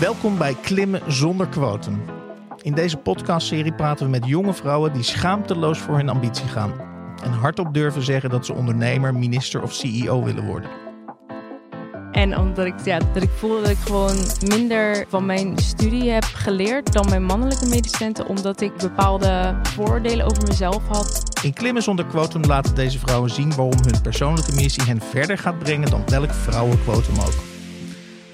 Welkom bij Klimmen zonder quotum. In deze podcastserie praten we met jonge vrouwen die schaamteloos voor hun ambitie gaan. En hardop durven zeggen dat ze ondernemer, minister of CEO willen worden. En omdat ik, ja, dat ik voelde dat ik gewoon minder van mijn studie heb geleerd dan mijn mannelijke medestudenten, omdat ik bepaalde voordelen over mezelf had. In Klimmen zonder quotum laten deze vrouwen zien waarom hun persoonlijke missie hen verder gaat brengen dan welk vrouwenquotum ook.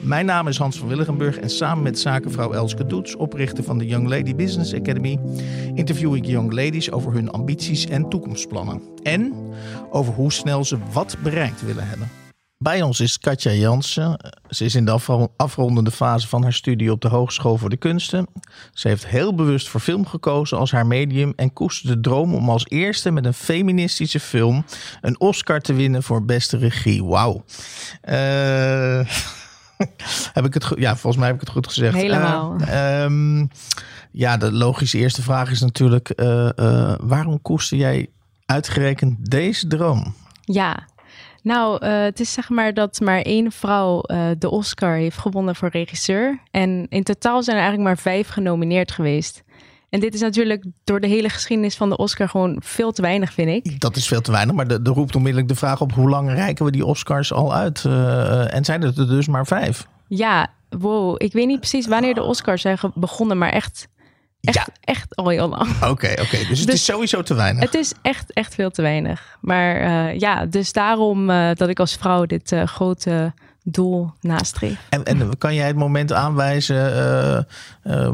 Mijn naam is Hans van Willigenburg en samen met zakenvrouw Elske Doets, oprichter van de Young Lady Business Academy, interview ik young ladies over hun ambities en toekomstplannen. En over hoe snel ze wat bereikt willen hebben. Bij ons is Katja Jansen. Ze is in de afrondende fase van haar studie op de Hogeschool voor de Kunsten. Ze heeft heel bewust voor film gekozen als haar medium en koestert de droom om als eerste met een feministische film een Oscar te winnen voor beste regie. Wauw. Uh, heb ik het goed? Ja, volgens mij heb ik het goed gezegd. Helemaal. Uh, um, ja, de logische eerste vraag is natuurlijk: uh, uh, waarom koester jij uitgerekend deze droom? Ja, nou, het is zeg maar dat maar één vrouw de Oscar heeft gewonnen voor regisseur. En in totaal zijn er eigenlijk maar vijf genomineerd geweest. En dit is natuurlijk door de hele geschiedenis van de Oscar gewoon veel te weinig, vind ik. Dat is veel te weinig, maar er roept onmiddellijk de vraag op... hoe lang reiken we die Oscars al uit? Uh, en zijn er dus maar vijf? Ja, wow. Ik weet niet precies wanneer de Oscars zijn begonnen, maar echt... Echt, ja. echt al heel lang. Oké, okay, oké. Okay. Dus het dus is sowieso te weinig. Het is echt, echt veel te weinig. Maar uh, ja, dus daarom uh, dat ik als vrouw dit grote doel nastreef. En, en kan jij het moment aanwijzen uh, uh,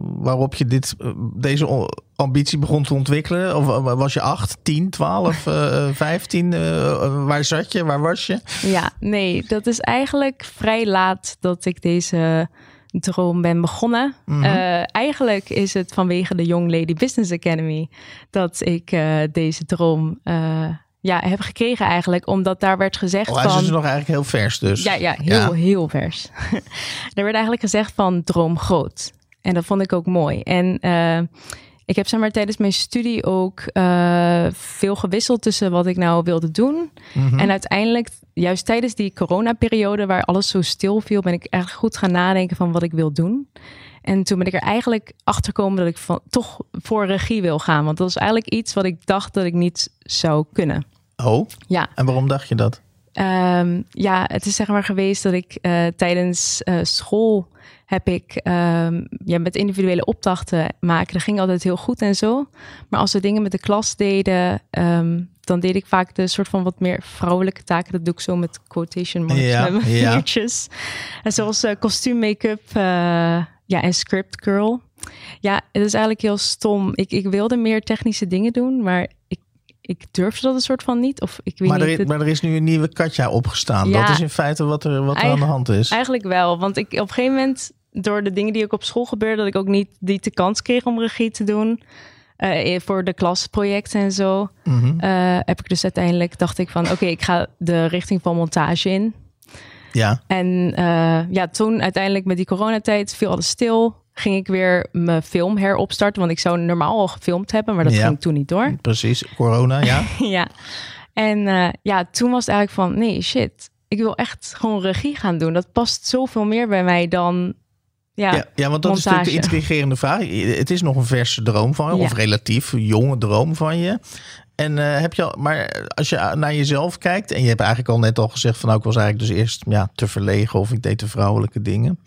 waarop je dit, deze ambitie begon te ontwikkelen? Of was je 8, 10, 12, uh, 15? waar zat je? Waar was je? Ja, nee, dat is eigenlijk vrij laat dat ik deze droom ben begonnen. Mm -hmm. eigenlijk is het vanwege de Young Lady Business Academy dat ik deze droom ja, heb gekregen eigenlijk. Omdat daar werd gezegd oh, van... is dus nog eigenlijk heel vers dus. Ja, ja heel, ja. heel vers. er werd eigenlijk gezegd van droom groot. En dat vond ik ook mooi. En uh, ik heb zeg maar tijdens mijn studie ook uh, veel gewisseld tussen wat ik nou wilde doen. Mm -hmm. En uiteindelijk, juist tijdens die coronaperiode waar alles zo stil viel, ben ik echt goed gaan nadenken van wat ik wil doen. En toen ben ik er eigenlijk achter gekomen dat ik van, toch voor regie wil gaan. Want dat is eigenlijk iets wat ik dacht dat ik niet zou kunnen. Oh? Ja. En waarom dacht je dat? Um, ja, het is zeg maar geweest dat ik uh, tijdens uh, school heb ik um, ja, met individuele opdrachten maken. Dat ging altijd heel goed en zo. Maar als we dingen met de klas deden, um, dan deed ik vaak de soort van wat meer vrouwelijke taken. Dat doe ik zo met quotation marks ja, met mijn ja. En zoals uh, kostuum, make-up uh, ja, en script girl. Ja, het is eigenlijk heel stom. Ik, ik wilde meer technische dingen doen, maar ik ik durfde dat een soort van niet. Of ik weet maar, er, het... maar er is nu een nieuwe Katja opgestaan. Ja, dat is in feite wat er, wat er aan de hand is. Eigenlijk wel. Want ik op een gegeven moment, door de dingen die ook op school gebeurden, dat ik ook niet die de kans kreeg om regie te doen. Uh, voor de klasprojecten en zo. Mm -hmm. uh, heb ik dus uiteindelijk dacht ik van oké, okay, ik ga de richting van montage in. Ja. En uh, ja, toen uiteindelijk met die coronatijd viel alles stil ging ik weer mijn film heropstarten. Want ik zou normaal al gefilmd hebben, maar dat ja, ging toen niet door. Precies, corona, ja. ja. En uh, ja, toen was het eigenlijk van, nee, shit. Ik wil echt gewoon regie gaan doen. Dat past zoveel meer bij mij dan ja, ja, ja, want dat montage. is natuurlijk de intrigerende vraag. Het is nog een verse droom van je, ja. of relatief jonge droom van je. En uh, heb je al, maar als je naar jezelf kijkt, en je hebt eigenlijk al net al gezegd van nou, ik was eigenlijk dus eerst ja, te verlegen of ik deed te vrouwelijke dingen.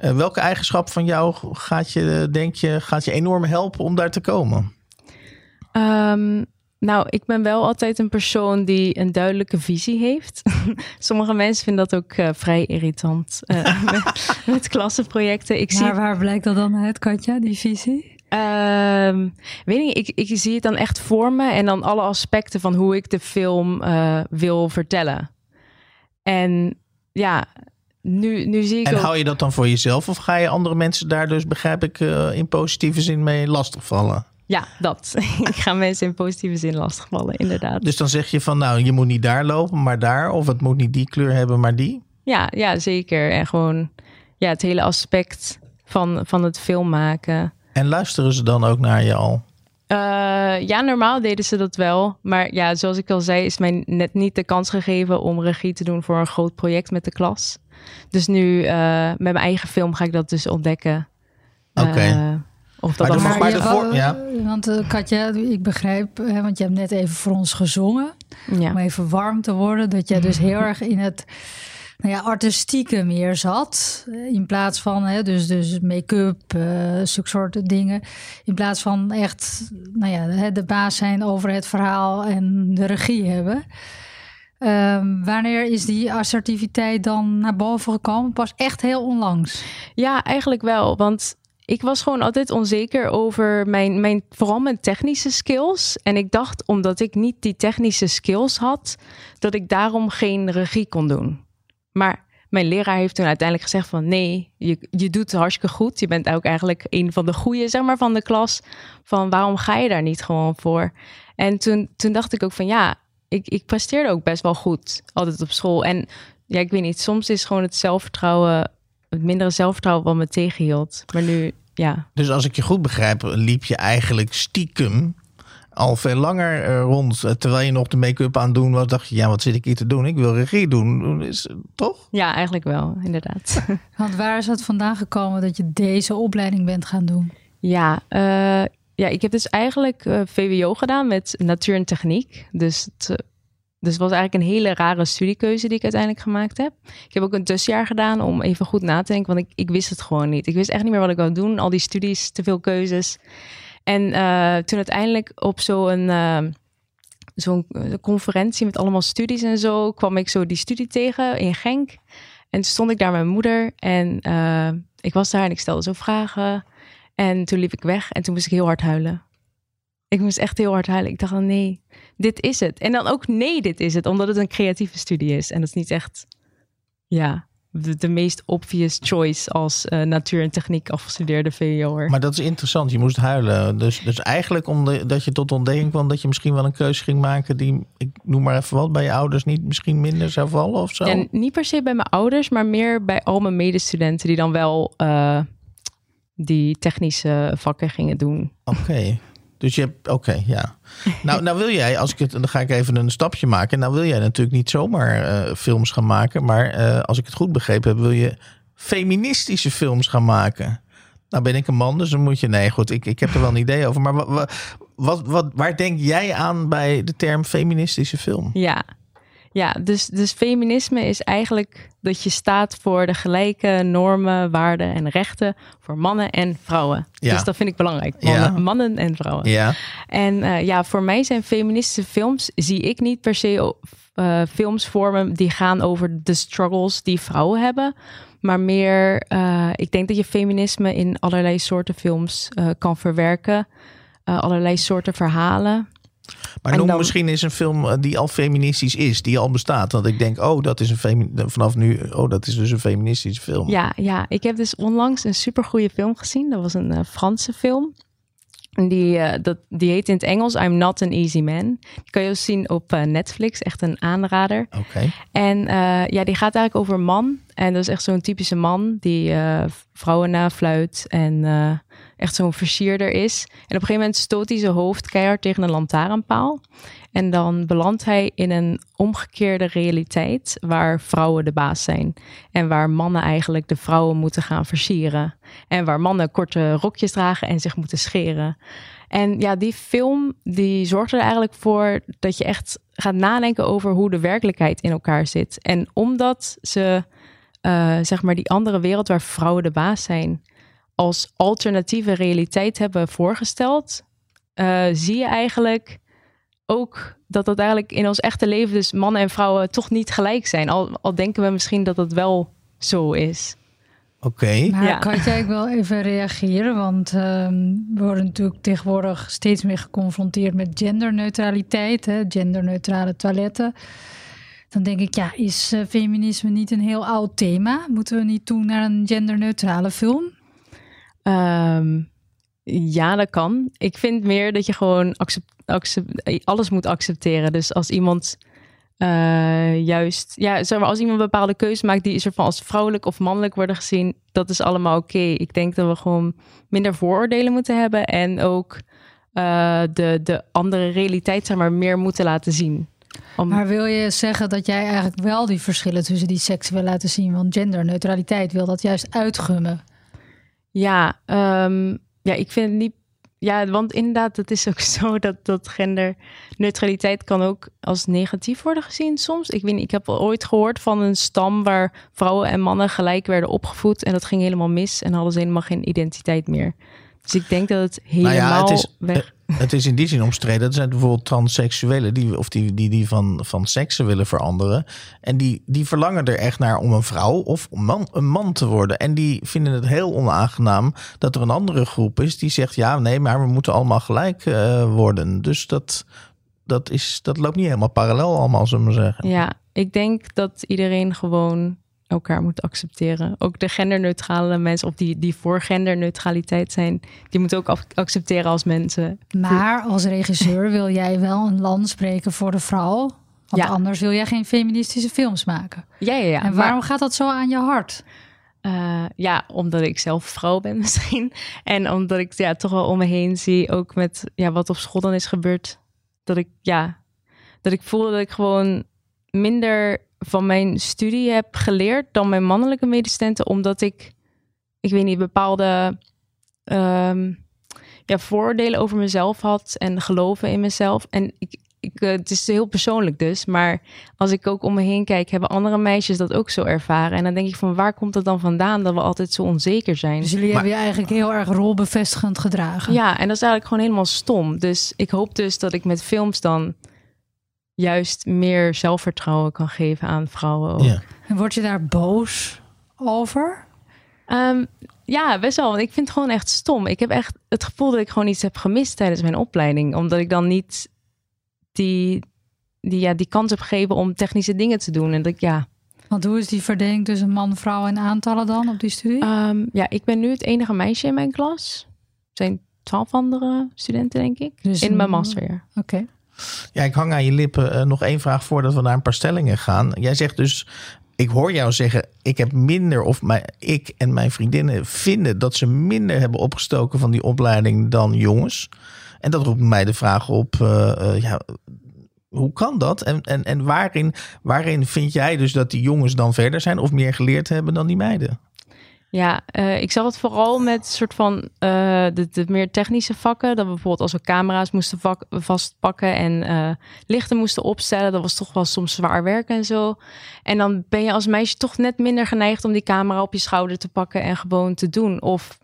Uh, welke eigenschap van jou gaat je, denk je, gaat je enorm helpen om daar te komen? Um, nou, ik ben wel altijd een persoon die een duidelijke visie heeft. Sommige mensen vinden dat ook uh, vrij irritant uh, met, met klassenprojecten. Ik maar zie... waar blijkt dat dan uit, Katja, die visie? Um, weet niet, ik, ik zie het dan echt voor me en dan alle aspecten van hoe ik de film uh, wil vertellen. En ja, nu, nu zie ik. En ook... hou je dat dan voor jezelf of ga je andere mensen daar dus, begrijp ik, uh, in positieve zin mee lastigvallen? Ja, dat. ik ga mensen in positieve zin lastigvallen, inderdaad. Dus dan zeg je van, nou, je moet niet daar lopen, maar daar. Of het moet niet die kleur hebben, maar die. Ja, ja zeker. En gewoon ja, het hele aspect van, van het film maken. En luisteren ze dan ook naar je al? Uh, ja, normaal deden ze dat wel. Maar ja, zoals ik al zei, is mij net niet de kans gegeven om regie te doen voor een groot project met de klas. Dus nu eh, met mijn eigen film ga ik dat dus ontdekken. Oké. Eh, of dat Maar maar je voor- ja. Want eh, Katja, ik begrijp, hè, want je hebt net even voor ons gezongen. ja. Om even warm te worden. Dat jij dus heel erg in het nou ja, artistieke meer zat. eh, In plaats van hè, dus, dus make-up, eh zulke soort dingen. In plaats van echt nou ja, de baas zijn over het verhaal en de regie hebben. Ehm, wanneer is die assertiviteit dan naar boven gekomen? Pas echt heel onlangs. Ja, eigenlijk wel. Want ik was gewoon altijd onzeker over mijn, mijn, vooral mijn technische skills. En ik dacht, omdat ik niet die technische skills had, dat ik daarom geen regie kon doen. Maar mijn leraar heeft toen uiteindelijk gezegd van nee, je, je doet het hartstikke goed. Je bent ook eigenlijk een van de goeie zeg maar, van de klas. Van waarom ga je daar niet gewoon voor? En toen, toen dacht ik ook van ja, ik, ik presteerde ook best wel goed altijd op school. En ja, ik weet niet, soms is gewoon het zelfvertrouwen, het mindere zelfvertrouwen wat me tegenhield. Maar nu, ja, Dus als ik je goed begrijp, liep je eigenlijk stiekem al veel langer eh, rond. eh, Terwijl je nog de make-up aan het doen was, dacht je, ja, wat zit ik hier te doen? Ik wil regie doen. Is, toch? ja eigenlijk wel, inderdaad. Want waar is het vandaan gekomen dat je deze opleiding bent gaan doen? Ja, eh, ja, ik heb dus eigenlijk eh, VWO gedaan met natuur en techniek. Dus het, dus het was eigenlijk een hele rare studiekeuze die ik uiteindelijk gemaakt heb. Ik heb ook een tussenjaar gedaan om even goed na te denken, want ik, ik wist het gewoon niet. Ik wist echt niet meer wat ik wou doen. Al die studies, te veel keuzes. En eh, toen uiteindelijk op zo'n eh, zo'n eh, conferentie met allemaal studies en zo, kwam ik zo die studie tegen in Genk. En toen stond ik daar met mijn moeder en eh, ik was daar en ik stelde zo vragen. En toen liep ik weg en toen moest ik heel hard huilen. Ik moest echt heel hard huilen. Ik dacht dan nee, dit is het. En dan ook nee, dit is het, omdat het een creatieve studie is. En dat is niet echt, ja, de, de meest obvious choice als eh, natuur en techniek afgestudeerde VWO'er. Maar dat is interessant. Je moest huilen. Dus, dus eigenlijk omdat je tot de ontdekking kwam dat je misschien wel een keuze ging maken die, ik noem maar even wat, bij je ouders niet misschien minder zou vallen of zo. En niet per se bij mijn ouders, maar meer bij al mijn medestudenten die dan wel eh, die technische vakken gingen doen. Oké. Dus je hebt, oké, ja. Nou, nou wil jij, als ik het, dan ga ik even een stapje maken. Nou wil jij natuurlijk niet zomaar eh, films gaan maken, maar eh, als ik het goed begrepen heb, wil je feministische films gaan maken. Nou ben ik een man, dus dan moet je, nee goed, ik, ik heb er wel een idee over. Maar wat, wat, wat, waar denk jij aan bij de term feministische film? Ja, ja dus, dus feminisme is eigenlijk dat je staat voor de gelijke normen, waarden en rechten voor mannen en vrouwen. Ja. Dus dat vind ik belangrijk. Mannen, Ja. mannen en vrouwen. Ja, En eh, ja, voor mij zijn feministische films, zie ik niet per se eh, films vormen die gaan over de struggles die vrouwen hebben. Maar meer, eh, ik denk dat je feminisme in allerlei soorten films kan verwerken. Allerlei soorten verhalen. Maar En noem dan- misschien eens een film eh, die al feministisch is, die al bestaat. Dat ik denk, oh, dat is een femi vanaf nu, oh, dat is dus een feministische film. Ja, ja, ik heb dus onlangs een supergoeie film gezien. Dat was een eh, Franse film. Die, eh, dat, die heet in het Engels I'm Not an Easy Man. Die kan je ook zien op eh, Netflix. Echt een aanrader. Oké. En eh, ja, die gaat eigenlijk over een man. En dat is echt zo'n typische man die eh, vrouwen nafluit en eh, echt zo'n versierder is. En op een gegeven moment stoot hij zijn hoofd keihard tegen een lantaarnpaal. En dan belandt hij in een omgekeerde realiteit waar vrouwen de baas zijn. En waar mannen eigenlijk de vrouwen moeten gaan versieren. En waar mannen korte rokjes dragen en zich moeten scheren. En ja, die film die zorgt er eigenlijk voor dat je echt gaat nadenken over hoe de werkelijkheid in elkaar zit. En omdat ze, eh, zeg maar, die andere wereld waar vrouwen de baas zijn, als alternatieve realiteit hebben voorgesteld, eh, zie je eigenlijk ook dat dat eigenlijk in ons echte leven, dus mannen en vrouwen, toch niet gelijk zijn. Al, al denken we misschien dat dat wel zo is. Oké. Maar Ja. Katja, ik wil even reageren, want ehm, we worden natuurlijk tegenwoordig steeds meer geconfronteerd met genderneutraliteit, hè, genderneutrale toiletten. Dan denk ik, ja, is eh, feminisme niet een heel oud thema? Moeten we niet toe naar een genderneutrale film? Ehm, ja, dat kan. Ik vind meer dat je gewoon accept- alles moet accepteren. Dus als iemand eh, juist, ja, als iemand een bepaalde keuze maakt die is van als vrouwelijk of mannelijk worden gezien, dat is allemaal oké. Ik denk dat we gewoon minder vooroordelen moeten hebben en ook eh, de, de andere realiteit zeg meer moeten laten zien. Maar wil je zeggen dat jij eigenlijk wel die verschillen tussen die seksen wil laten zien? Want genderneutraliteit wil dat juist uitgummen. Ja, ehm, ja, ik vind het niet. Ja, want inderdaad, het is ook zo dat, dat genderneutraliteit kan ook als negatief worden gezien soms. Ik weet niet, ik heb ooit gehoord van een stam waar vrouwen en mannen gelijk werden opgevoed. En dat ging helemaal mis en hadden ze helemaal geen identiteit meer. Dus ik denk dat het helemaal Nou ja, het is, weg. Het is in die zin omstreden. Er zijn bijvoorbeeld transseksuelen die, of die, die, die van, van seksen willen veranderen. En die, die verlangen er echt naar om een vrouw of een man, een man te worden. En die vinden het heel onaangenaam dat er een andere groep is die zegt: ja, nee, maar we moeten allemaal gelijk eh, worden. Dus dat, dat, is, dat loopt niet helemaal parallel, allemaal, zullen we zeggen. Ja, ik denk dat iedereen gewoon elkaar moet accepteren. Ook de genderneutrale mensen, of die, die voor genderneutraliteit zijn, die moeten ook af- accepteren als mensen. Maar als regisseur wil jij wel een land spreken voor de vrouw. Want Ja. anders wil jij geen feministische films maken. Ja, ja, ja. en waarom gaat dat zo aan je hart? Eh, ja, omdat ik zelf vrouw ben misschien. En omdat ik ja, toch wel om me heen zie, ook met ja, wat op school dan is gebeurd. Dat ik, ja, dat ik voelde dat ik gewoon minder van mijn studie heb geleerd dan mijn mannelijke medestudenten. Omdat ik, ik weet niet, bepaalde ehm, ja, vooroordelen over mezelf had en geloven in mezelf. En ik, ik, eh, het is heel persoonlijk dus, maar als ik ook om me heen kijk, hebben andere meisjes dat ook zo ervaren. En dan denk ik van, waar komt het dan vandaan dat we altijd zo onzeker zijn? Dus jullie hebben je eigenlijk heel erg rolbevestigend gedragen. Ja, en dat is eigenlijk gewoon helemaal stom. Dus ik hoop dus dat ik met films dan juist meer zelfvertrouwen kan geven aan vrouwen. ook. Ja. En word je daar boos over? Ehm, ja, best wel. Want ik vind het gewoon echt stom. Ik heb echt het gevoel dat ik gewoon iets heb gemist tijdens mijn opleiding. Omdat ik dan niet die, die, ja, die kans heb gegeven om technische dingen te doen. En dat ik, ja, Want hoe is die verdeling tussen man, vrouw en aantallen dan op die studie? Ehm, ja, ik ben nu het enige meisje in mijn klas. Er zijn twaalf andere studenten, denk ik. Dus in mijn masterjaar. Oké. Ja, ik hang aan je lippen. Eh, nog één vraag voordat we naar een paar stellingen gaan. Jij zegt dus, ik hoor jou zeggen, ik heb minder, of mijn, ik en mijn vriendinnen vinden dat ze minder hebben opgestoken van die opleiding dan jongens. En dat roept mij de vraag op, eh, eh, ja, hoe kan dat? En, en, en waarin, waarin vind jij dus dat die jongens dan verder zijn of meer geleerd hebben dan die meiden? Ja, eh, ik zag het vooral met soort van eh, de, de meer technische vakken. Dat bijvoorbeeld als we camera's moesten vastpakken en eh, lichten moesten opstellen. Dat was toch wel soms zwaar werk en zo. En dan ben je als meisje toch net minder geneigd om die camera op je schouder te pakken en gewoon te doen. Of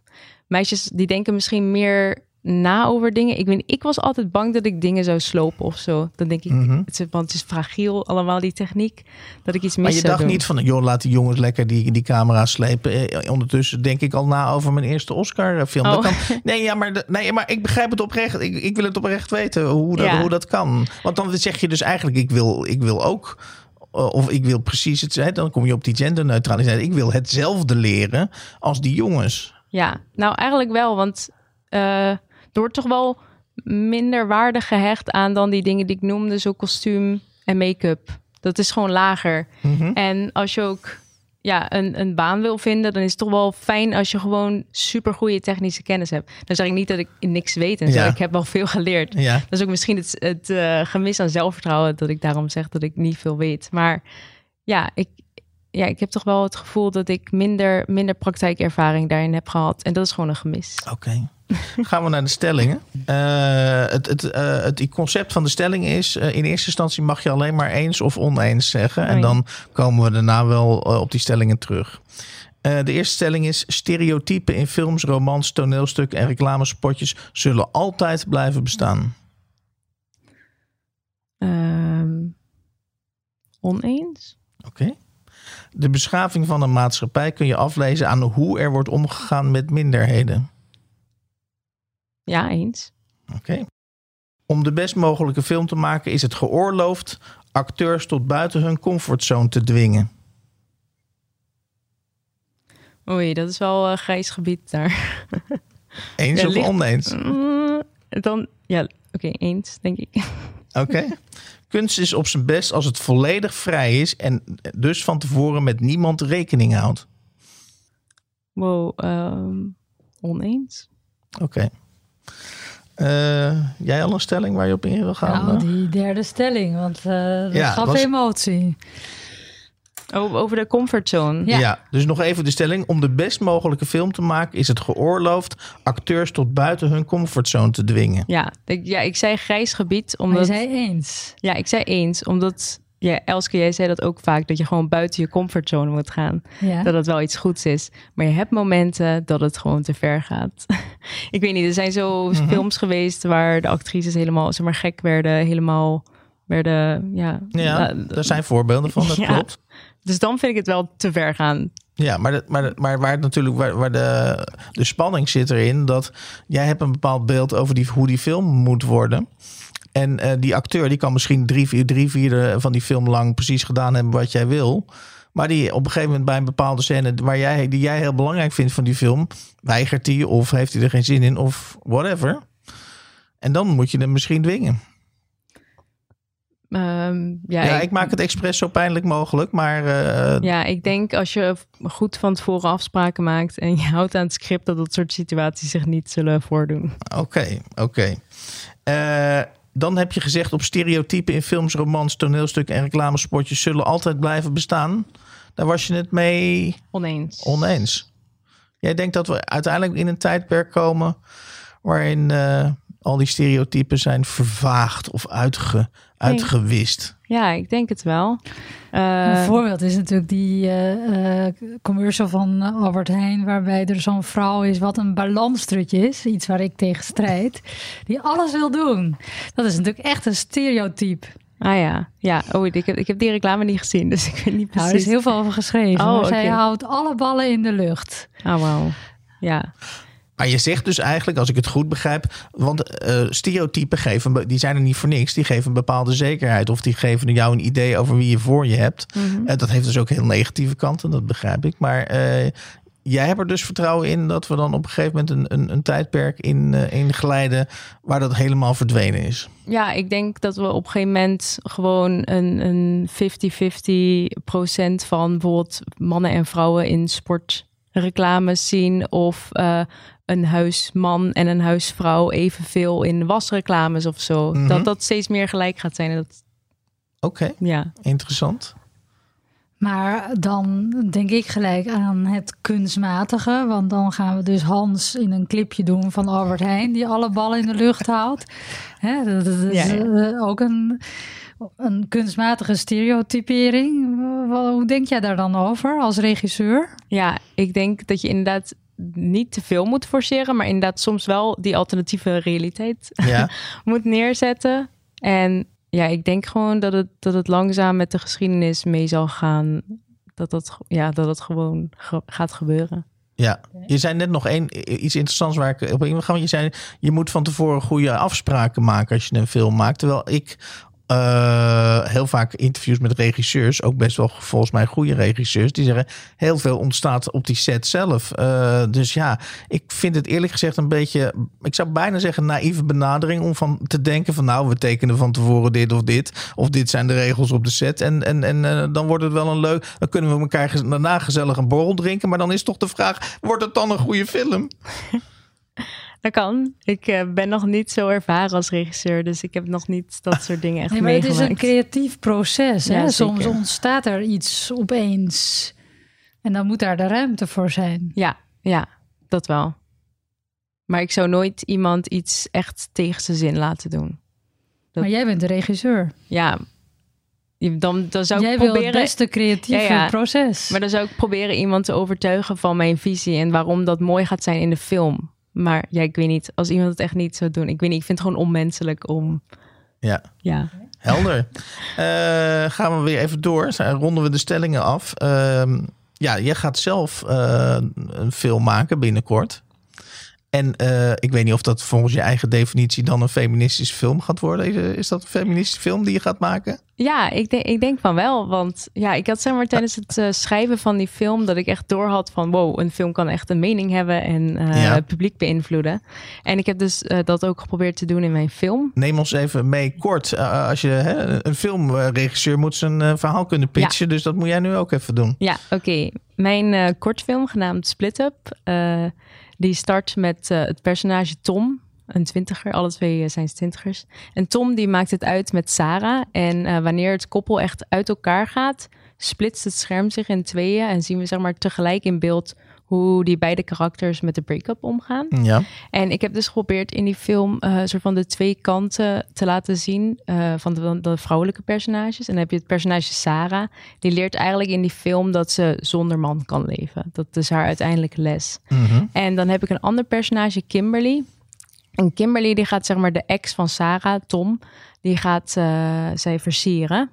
meisjes die denken misschien meer na over dingen. Ik, weet, ik was altijd bang dat ik dingen zou slopen of zo. Dan denk ik, Mhm. het is, want het is fragiel allemaal die techniek. Dat ik iets mis Maar je dacht doen. niet van, joh, laat die jongens lekker die, die camera slepen. Eh, ondertussen denk ik al na over mijn eerste Oscar-film. Oh. Nee, ja, maar, nee, maar ik begrijp het oprecht. Ik, ik wil het oprecht weten hoe dat, Ja. hoe dat kan. Want dan zeg je dus eigenlijk, ik wil, ik wil ook... eh, Of ik wil precies het, dan kom je op die genderneutraliteit. Ik wil hetzelfde leren als die jongens. Ja, nou eigenlijk wel, want eh, wordt toch wel minder waarde gehecht aan dan die dingen die ik noemde, zo kostuum en make-up. Dat is gewoon lager. Mhm. En als je ook ja, een, een baan wil vinden, dan is het toch wel fijn als je gewoon super goede technische kennis hebt. Dan zeg ik niet dat ik niks weet en. Ja. Ik heb wel veel geleerd. Ja. Dat is ook misschien het, het eh, gemis aan zelfvertrouwen dat ik daarom zeg dat ik niet veel weet. Maar ja, ik, ja, ik heb toch wel het gevoel dat ik minder, minder praktijkervaring daarin heb gehad. En dat is gewoon een gemis. Oké. Gaan we naar de stellingen. Eh, het, het, eh, het concept van de stelling is: eh, in eerste instantie mag je alleen maar eens of oneens zeggen. En Oei. dan komen we daarna wel op die stellingen terug. De eerste stelling is: stereotypen in films, romans, toneelstukken en reclamespotjes zullen altijd blijven bestaan. Ehm, oneens? Oké. De beschaving van een maatschappij kun je aflezen aan hoe er wordt omgegaan met minderheden. Ja, eens. Oké. Om de best mogelijke film te maken is het geoorloofd acteurs tot buiten hun comfortzone te dwingen. Oei, dat is wel een grijs gebied daar. Eens Ja, of ligt- oneens? Mm, dan, ja, oké, eens, denk ik. Oké. Kunst is op zijn best als het volledig vrij is en dus van tevoren met niemand rekening houdt. Wow, ehm, oneens? Oké. Eh, jij al een stelling waar je op in wil gaan? Nou, die derde stelling, want eh dat Ja, gaf was- emotie. Oh, over de comfortzone. Ja. Ja. dus nog even de stelling. Om de best mogelijke film te maken is het geoorloofd acteurs tot buiten hun comfortzone te dwingen. Ja, ik, ja, ik zei grijs gebied, Maar omdat... je zei eens. Ja, ik zei eens, omdat... Ja, Elske, jij zei dat ook vaak, dat je gewoon buiten je comfortzone moet gaan. Ja. Dat het wel iets goeds is. Maar je hebt momenten dat het gewoon te ver gaat. ik weet niet, er zijn zo Mhm. films geweest waar de actrices helemaal zeg maar, gek werden. Helemaal werden, ja... Ja, daar zijn voorbeelden van, dat Ja. klopt. Dus dan vind ik het wel te ver gaan. Ja, maar, de- maar, de- maar waar het natuurlijk waar, waar de, de spanning zit erin, dat jij hebt een bepaald beeld over die, hoe die film moet worden. En eh, die acteur die kan misschien drie, vier, drie vierde van die film lang precies gedaan hebben wat jij wil. Maar die op een gegeven moment bij een bepaalde scène waar jij, die jij heel belangrijk vindt van die film, weigert hij of heeft hij er geen zin in of whatever. En dan moet je hem misschien dwingen. Ehm, ja, Ja, ik, ik maak het expres zo pijnlijk mogelijk, maar eh, ja, ik denk als je goed van tevoren afspraken maakt en je houdt aan het script, dat dat soort situaties zich niet zullen voordoen. Oké, oké. Eh, dan heb je gezegd op stereotypen in films, romans, toneelstukken en reclamespotjes zullen altijd blijven bestaan. Daar was je het mee Oneens. oneens. Jij denkt dat we uiteindelijk in een tijdperk komen waarin eh, al die stereotypen zijn vervaagd of uitge, uitgewist. Ja, ik denk het wel. Eh, Een voorbeeld is natuurlijk die eh, eh, commercial van eh, Albert Heijn, waarbij er zo'n vrouw is wat een balanstrutje is, iets waar ik tegen strijd, die alles wil doen. Dat is natuurlijk echt een stereotype. ah ja, ja. Oh, ik heb, ik heb die reclame niet gezien, dus ik weet niet Nou, er precies. is heel veel over geschreven. Oh, maar zij houdt alle ballen in de lucht. Oh, wauw. Ja. Maar je zegt dus eigenlijk, als ik het goed begrijp, want eh, stereotypen geven, die zijn er niet voor niks. Die geven een bepaalde zekerheid of die geven jou een idee over wie je voor je hebt. Mhm. Eh, dat heeft dus ook heel negatieve kanten, dat begrijp ik. Maar eh, jij hebt er dus vertrouwen in dat we dan op een gegeven moment een, een, een tijdperk in, in glijden waar dat helemaal verdwenen is. Ja, ik denk dat we op een gegeven moment gewoon een, een 50-50 procent van bijvoorbeeld mannen en vrouwen in sportreclames zien. Of een huisman en een huisvrouw evenveel in wasreclames of zo. Mhm. Dat dat steeds meer gelijk gaat zijn. En Dat, Oké, ja. interessant. Maar dan denk ik gelijk aan het kunstmatige. Want dan gaan we dus Hans in een clipje doen van Albert Heijn, die alle ballen in de lucht houdt. Hè, dat dat is Ja, ja. eh, ook een, een kunstmatige stereotypering. Hoe denk jij daar dan over als regisseur? ja, ik denk dat je inderdaad niet te veel moet forceren. Maar inderdaad soms wel die alternatieve realiteit Ja, moet neerzetten. En ja, ik denk gewoon dat het, dat het langzaam met de geschiedenis mee zal gaan. Dat dat, ja, dat het gewoon ge- gaat gebeuren. ja. Je zei net nog één, iets interessants waar ik op in. Je zei, je moet van tevoren goede afspraken maken als je een film maakt. Terwijl ik eh, heel vaak interviews met regisseurs, ook best wel volgens mij goede regisseurs, die zeggen heel veel ontstaat op die set zelf. Eh, dus ja, ik vind het eerlijk gezegd een beetje, ik zou bijna zeggen naïeve benadering om van te denken van nou, we tekenen van tevoren dit of dit, of dit zijn de regels op de set en, en, en eh, dan wordt het wel een leuk, dan kunnen we elkaar daarna gezellig een borrel drinken, maar dan is toch de vraag, wordt het dan een goede film? Dat kan. Ik eh, ben nog niet zo ervaren als regisseur. Dus ik heb nog niet dat soort dingen echt Nee, maar het is een creatief proces. Hè? Ja, Soms ontstaat er iets opeens. En dan moet daar de ruimte voor zijn. Ja, ja, dat wel. Maar ik zou nooit iemand iets echt tegen zijn zin laten doen. Dat- Maar jij bent de regisseur. Ja, dan, dan zou jij ik wil proberen... het beste creatieve Ja, ja. proces. Maar dan zou ik proberen iemand te overtuigen van mijn visie en waarom dat mooi gaat zijn in de film. Maar ja, ik weet niet. Als iemand het echt niet zou doen. Ik weet niet. Ik vind het gewoon onmenselijk om. Ja. Ja. Helder. Eh, gaan we weer even door. Zijn- Ronden we de stellingen af. Ehm, ja, jij gaat zelf eh, een film maken binnenkort. En eh, ik weet niet of dat volgens je eigen definitie dan een feministische film gaat worden. Is, is dat een feministische film die je gaat maken? Ja, ik denk, ik denk van wel. Want ja, ik had zeg maar tijdens het eh, schrijven van die film dat ik echt door had van wow, een film kan echt een mening hebben en eh, Ja. het publiek beïnvloeden. En ik heb dus eh, dat ook geprobeerd te doen in mijn film. Neem ons even mee kort. Eh, als je hè, een filmregisseur moet zijn eh, verhaal kunnen pitchen. Dus dat moet jij nu ook even doen. Ja, oké. Mijn eh, kortfilm genaamd Split Up, eh, die start met eh, het personage Tom. Een twintiger. Alle twee eh, zijn twintigers. En Tom die maakt het uit met Sarah. En uh, wanneer het koppel echt uit elkaar gaat, splitst het scherm zich in tweeën. En zien we zeg maar tegelijk in beeld hoe die beide karakters met de break-up omgaan. Ja. En ik heb dus geprobeerd in die film uh, soort van de twee kanten te laten zien uh, van de, de, vrouwelijke personages. En dan heb je het personage Sarah. Die leert eigenlijk in die film dat ze zonder man kan leven. Dat is haar uiteindelijke les. Mm -hmm. En dan heb ik een ander personage, Kimberly. En Kimberly die gaat zeg maar de ex van Sarah, Tom, die gaat uh, zij versieren.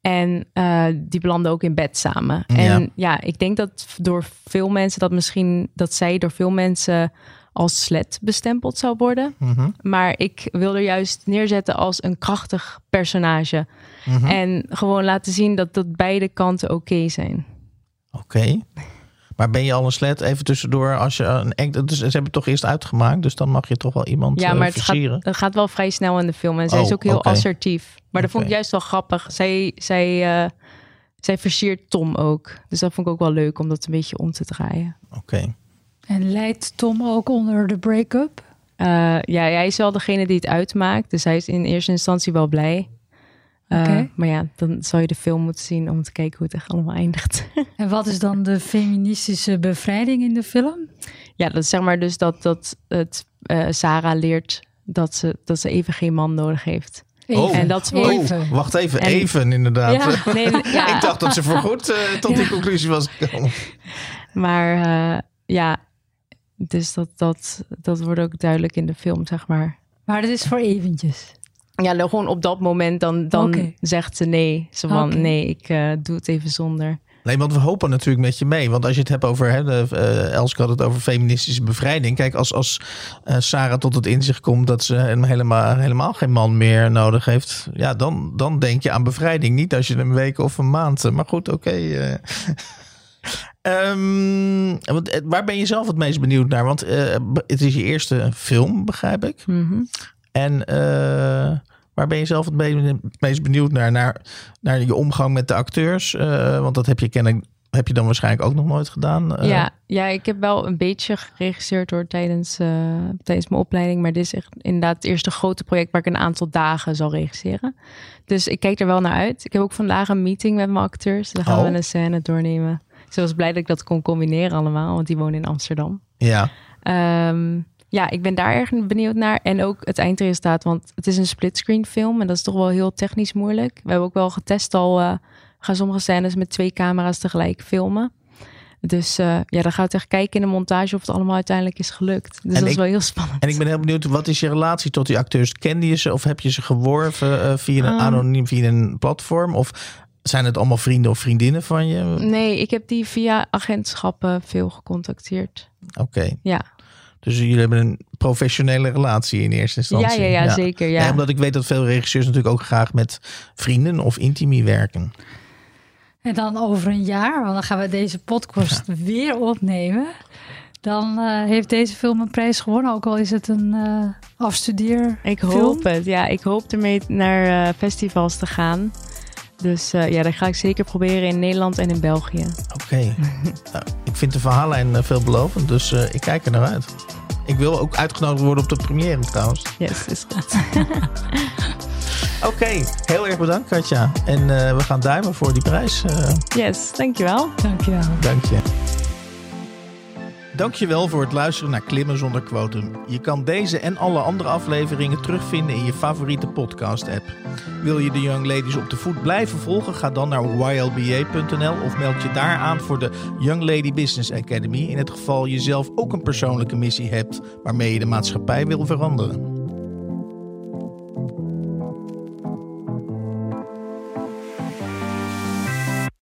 En uh, die belanden ook in bed samen. En ja. ja, ik denk dat door veel mensen dat misschien dat zij door veel mensen als slet bestempeld zou worden. Mm -hmm. Maar ik wil er juist neerzetten als een krachtig personage. Mm -hmm. En gewoon laten zien dat, dat beide kanten oké okay zijn. Oké. Okay. Maar ben je al een slet even tussendoor als je een. Dus ze hebben het toch eerst uitgemaakt, dus dan mag je toch wel iemand Ja, maar uh, het gaat, het gaat wel vrij snel in de film en zij Oh, is ook heel assertief. Maar dat vond ik juist wel grappig. Zij, zij, uh, zij versiert Tom ook. Dus dat vond ik ook wel leuk om dat een beetje om te draaien. Oké. En leidt Tom ook onder de break-up? Uh, ja, hij is wel degene die het uitmaakt. Dus hij is in eerste instantie wel blij. Uh, Oké. Maar ja, dan zou je de film moeten zien om te kijken hoe het echt allemaal eindigt. En wat is dan de feministische bevrijding in de film? ja, dat is zeg maar dus dat, dat het, uh, Sarah leert dat ze, dat ze even geen man nodig heeft. Oh. En dat Oh, Even. wacht even, En- even inderdaad. Ja, nee, ja. Ik dacht dat ze voorgoed eh, tot die conclusie was gekomen. Maar uh, ja, dus dat, dat, dat wordt ook duidelijk in de film, zeg maar. Maar dat is voor eventjes. Ja, nou, gewoon op dat moment dan, dan zegt ze nee. Ze van nee, ik uh, doe het even zonder. Nee, want we hopen natuurlijk met je mee. Want als je het hebt over, hè, de, uh, Elske had het over feministische bevrijding. Kijk, als, als uh, Sarah tot het inzicht komt dat ze helemaal, helemaal geen man meer nodig heeft. Ja, dan, dan denk je aan bevrijding. Niet als je een week of een maand. Maar goed, oké. Okay, uh. um, waar ben je zelf het meest benieuwd naar? Want uh, het is je eerste film, begrijp ik. Mm -hmm. En uh, waar ben je zelf het meest benieuwd naar? Naar, naar je omgang met de acteurs? Uh, want dat heb je kennelijk. Heb je dan waarschijnlijk ook nog nooit gedaan? Uh, ja, ja, ik heb wel een beetje geregisseerd hoor, tijdens, uh, tijdens mijn opleiding. Maar dit is echt inderdaad het eerste grote project waar ik een aantal dagen zal regisseren. Dus ik kijk er wel naar uit. Ik heb ook vandaag een meeting met mijn acteurs. Dan gaan Oh. we een scène doornemen. Dus ik was blij dat ik dat kon combineren allemaal, want die wonen in Amsterdam. Ja. Um, ja, ik ben daar erg benieuwd naar. En ook het eindresultaat, want het is een splitscreen film. En dat is toch wel heel technisch moeilijk. We hebben ook wel getest al, uh, gaan sommige scènes met twee camera's tegelijk filmen. Dus uh, ja, dan gaat echt kijken in de montage of het allemaal uiteindelijk is gelukt. Dus En dat ik- is wel heel spannend. En ik ben heel benieuwd, wat is je relatie tot die acteurs? Kende je ze of heb je ze geworven uh, via een Um. anoniem, via een platform? Of zijn het allemaal vrienden of vriendinnen van je? Nee, ik heb die via agentschappen veel gecontacteerd. Oké. Ja, Dus jullie hebben een professionele relatie in eerste ja, instantie. ja, ja, zeker. Ja. Nee, omdat ik weet dat veel regisseurs natuurlijk ook graag met vrienden of intimi werken. En dan over een jaar, want dan gaan we deze podcast weer opnemen. Dan uh, heeft deze film een prijs gewonnen, ook al is het een uh, afstudeer. Ik hoop het. Ja, ik hoop ermee naar uh, festivals te gaan. Dus uh, ja, dat ga ik zeker proberen in Nederland en in België. Oké. Okay. ik vind de verhaallijn uh, veelbelovend, dus uh, ik kijk er naar uit. Ik wil ook uitgenodigd worden op de première trouwens. Yes, is goed. Oké, okay, heel erg bedankt Katja. En uh, we gaan duimen voor die prijs. Uh. Yes, dankjewel. Dankjewel. Dank je. Dankjewel voor het luisteren naar Klimmen zonder quotum. Je kan deze en alle andere afleveringen terugvinden in je favoriete podcast-app. Wil je de Young Ladies op de voet blijven volgen? Ga dan naar ylba.nl of meld je daar aan voor de Young Lady Business Academy. In het geval je zelf ook een persoonlijke missie hebt waarmee je de maatschappij wil veranderen.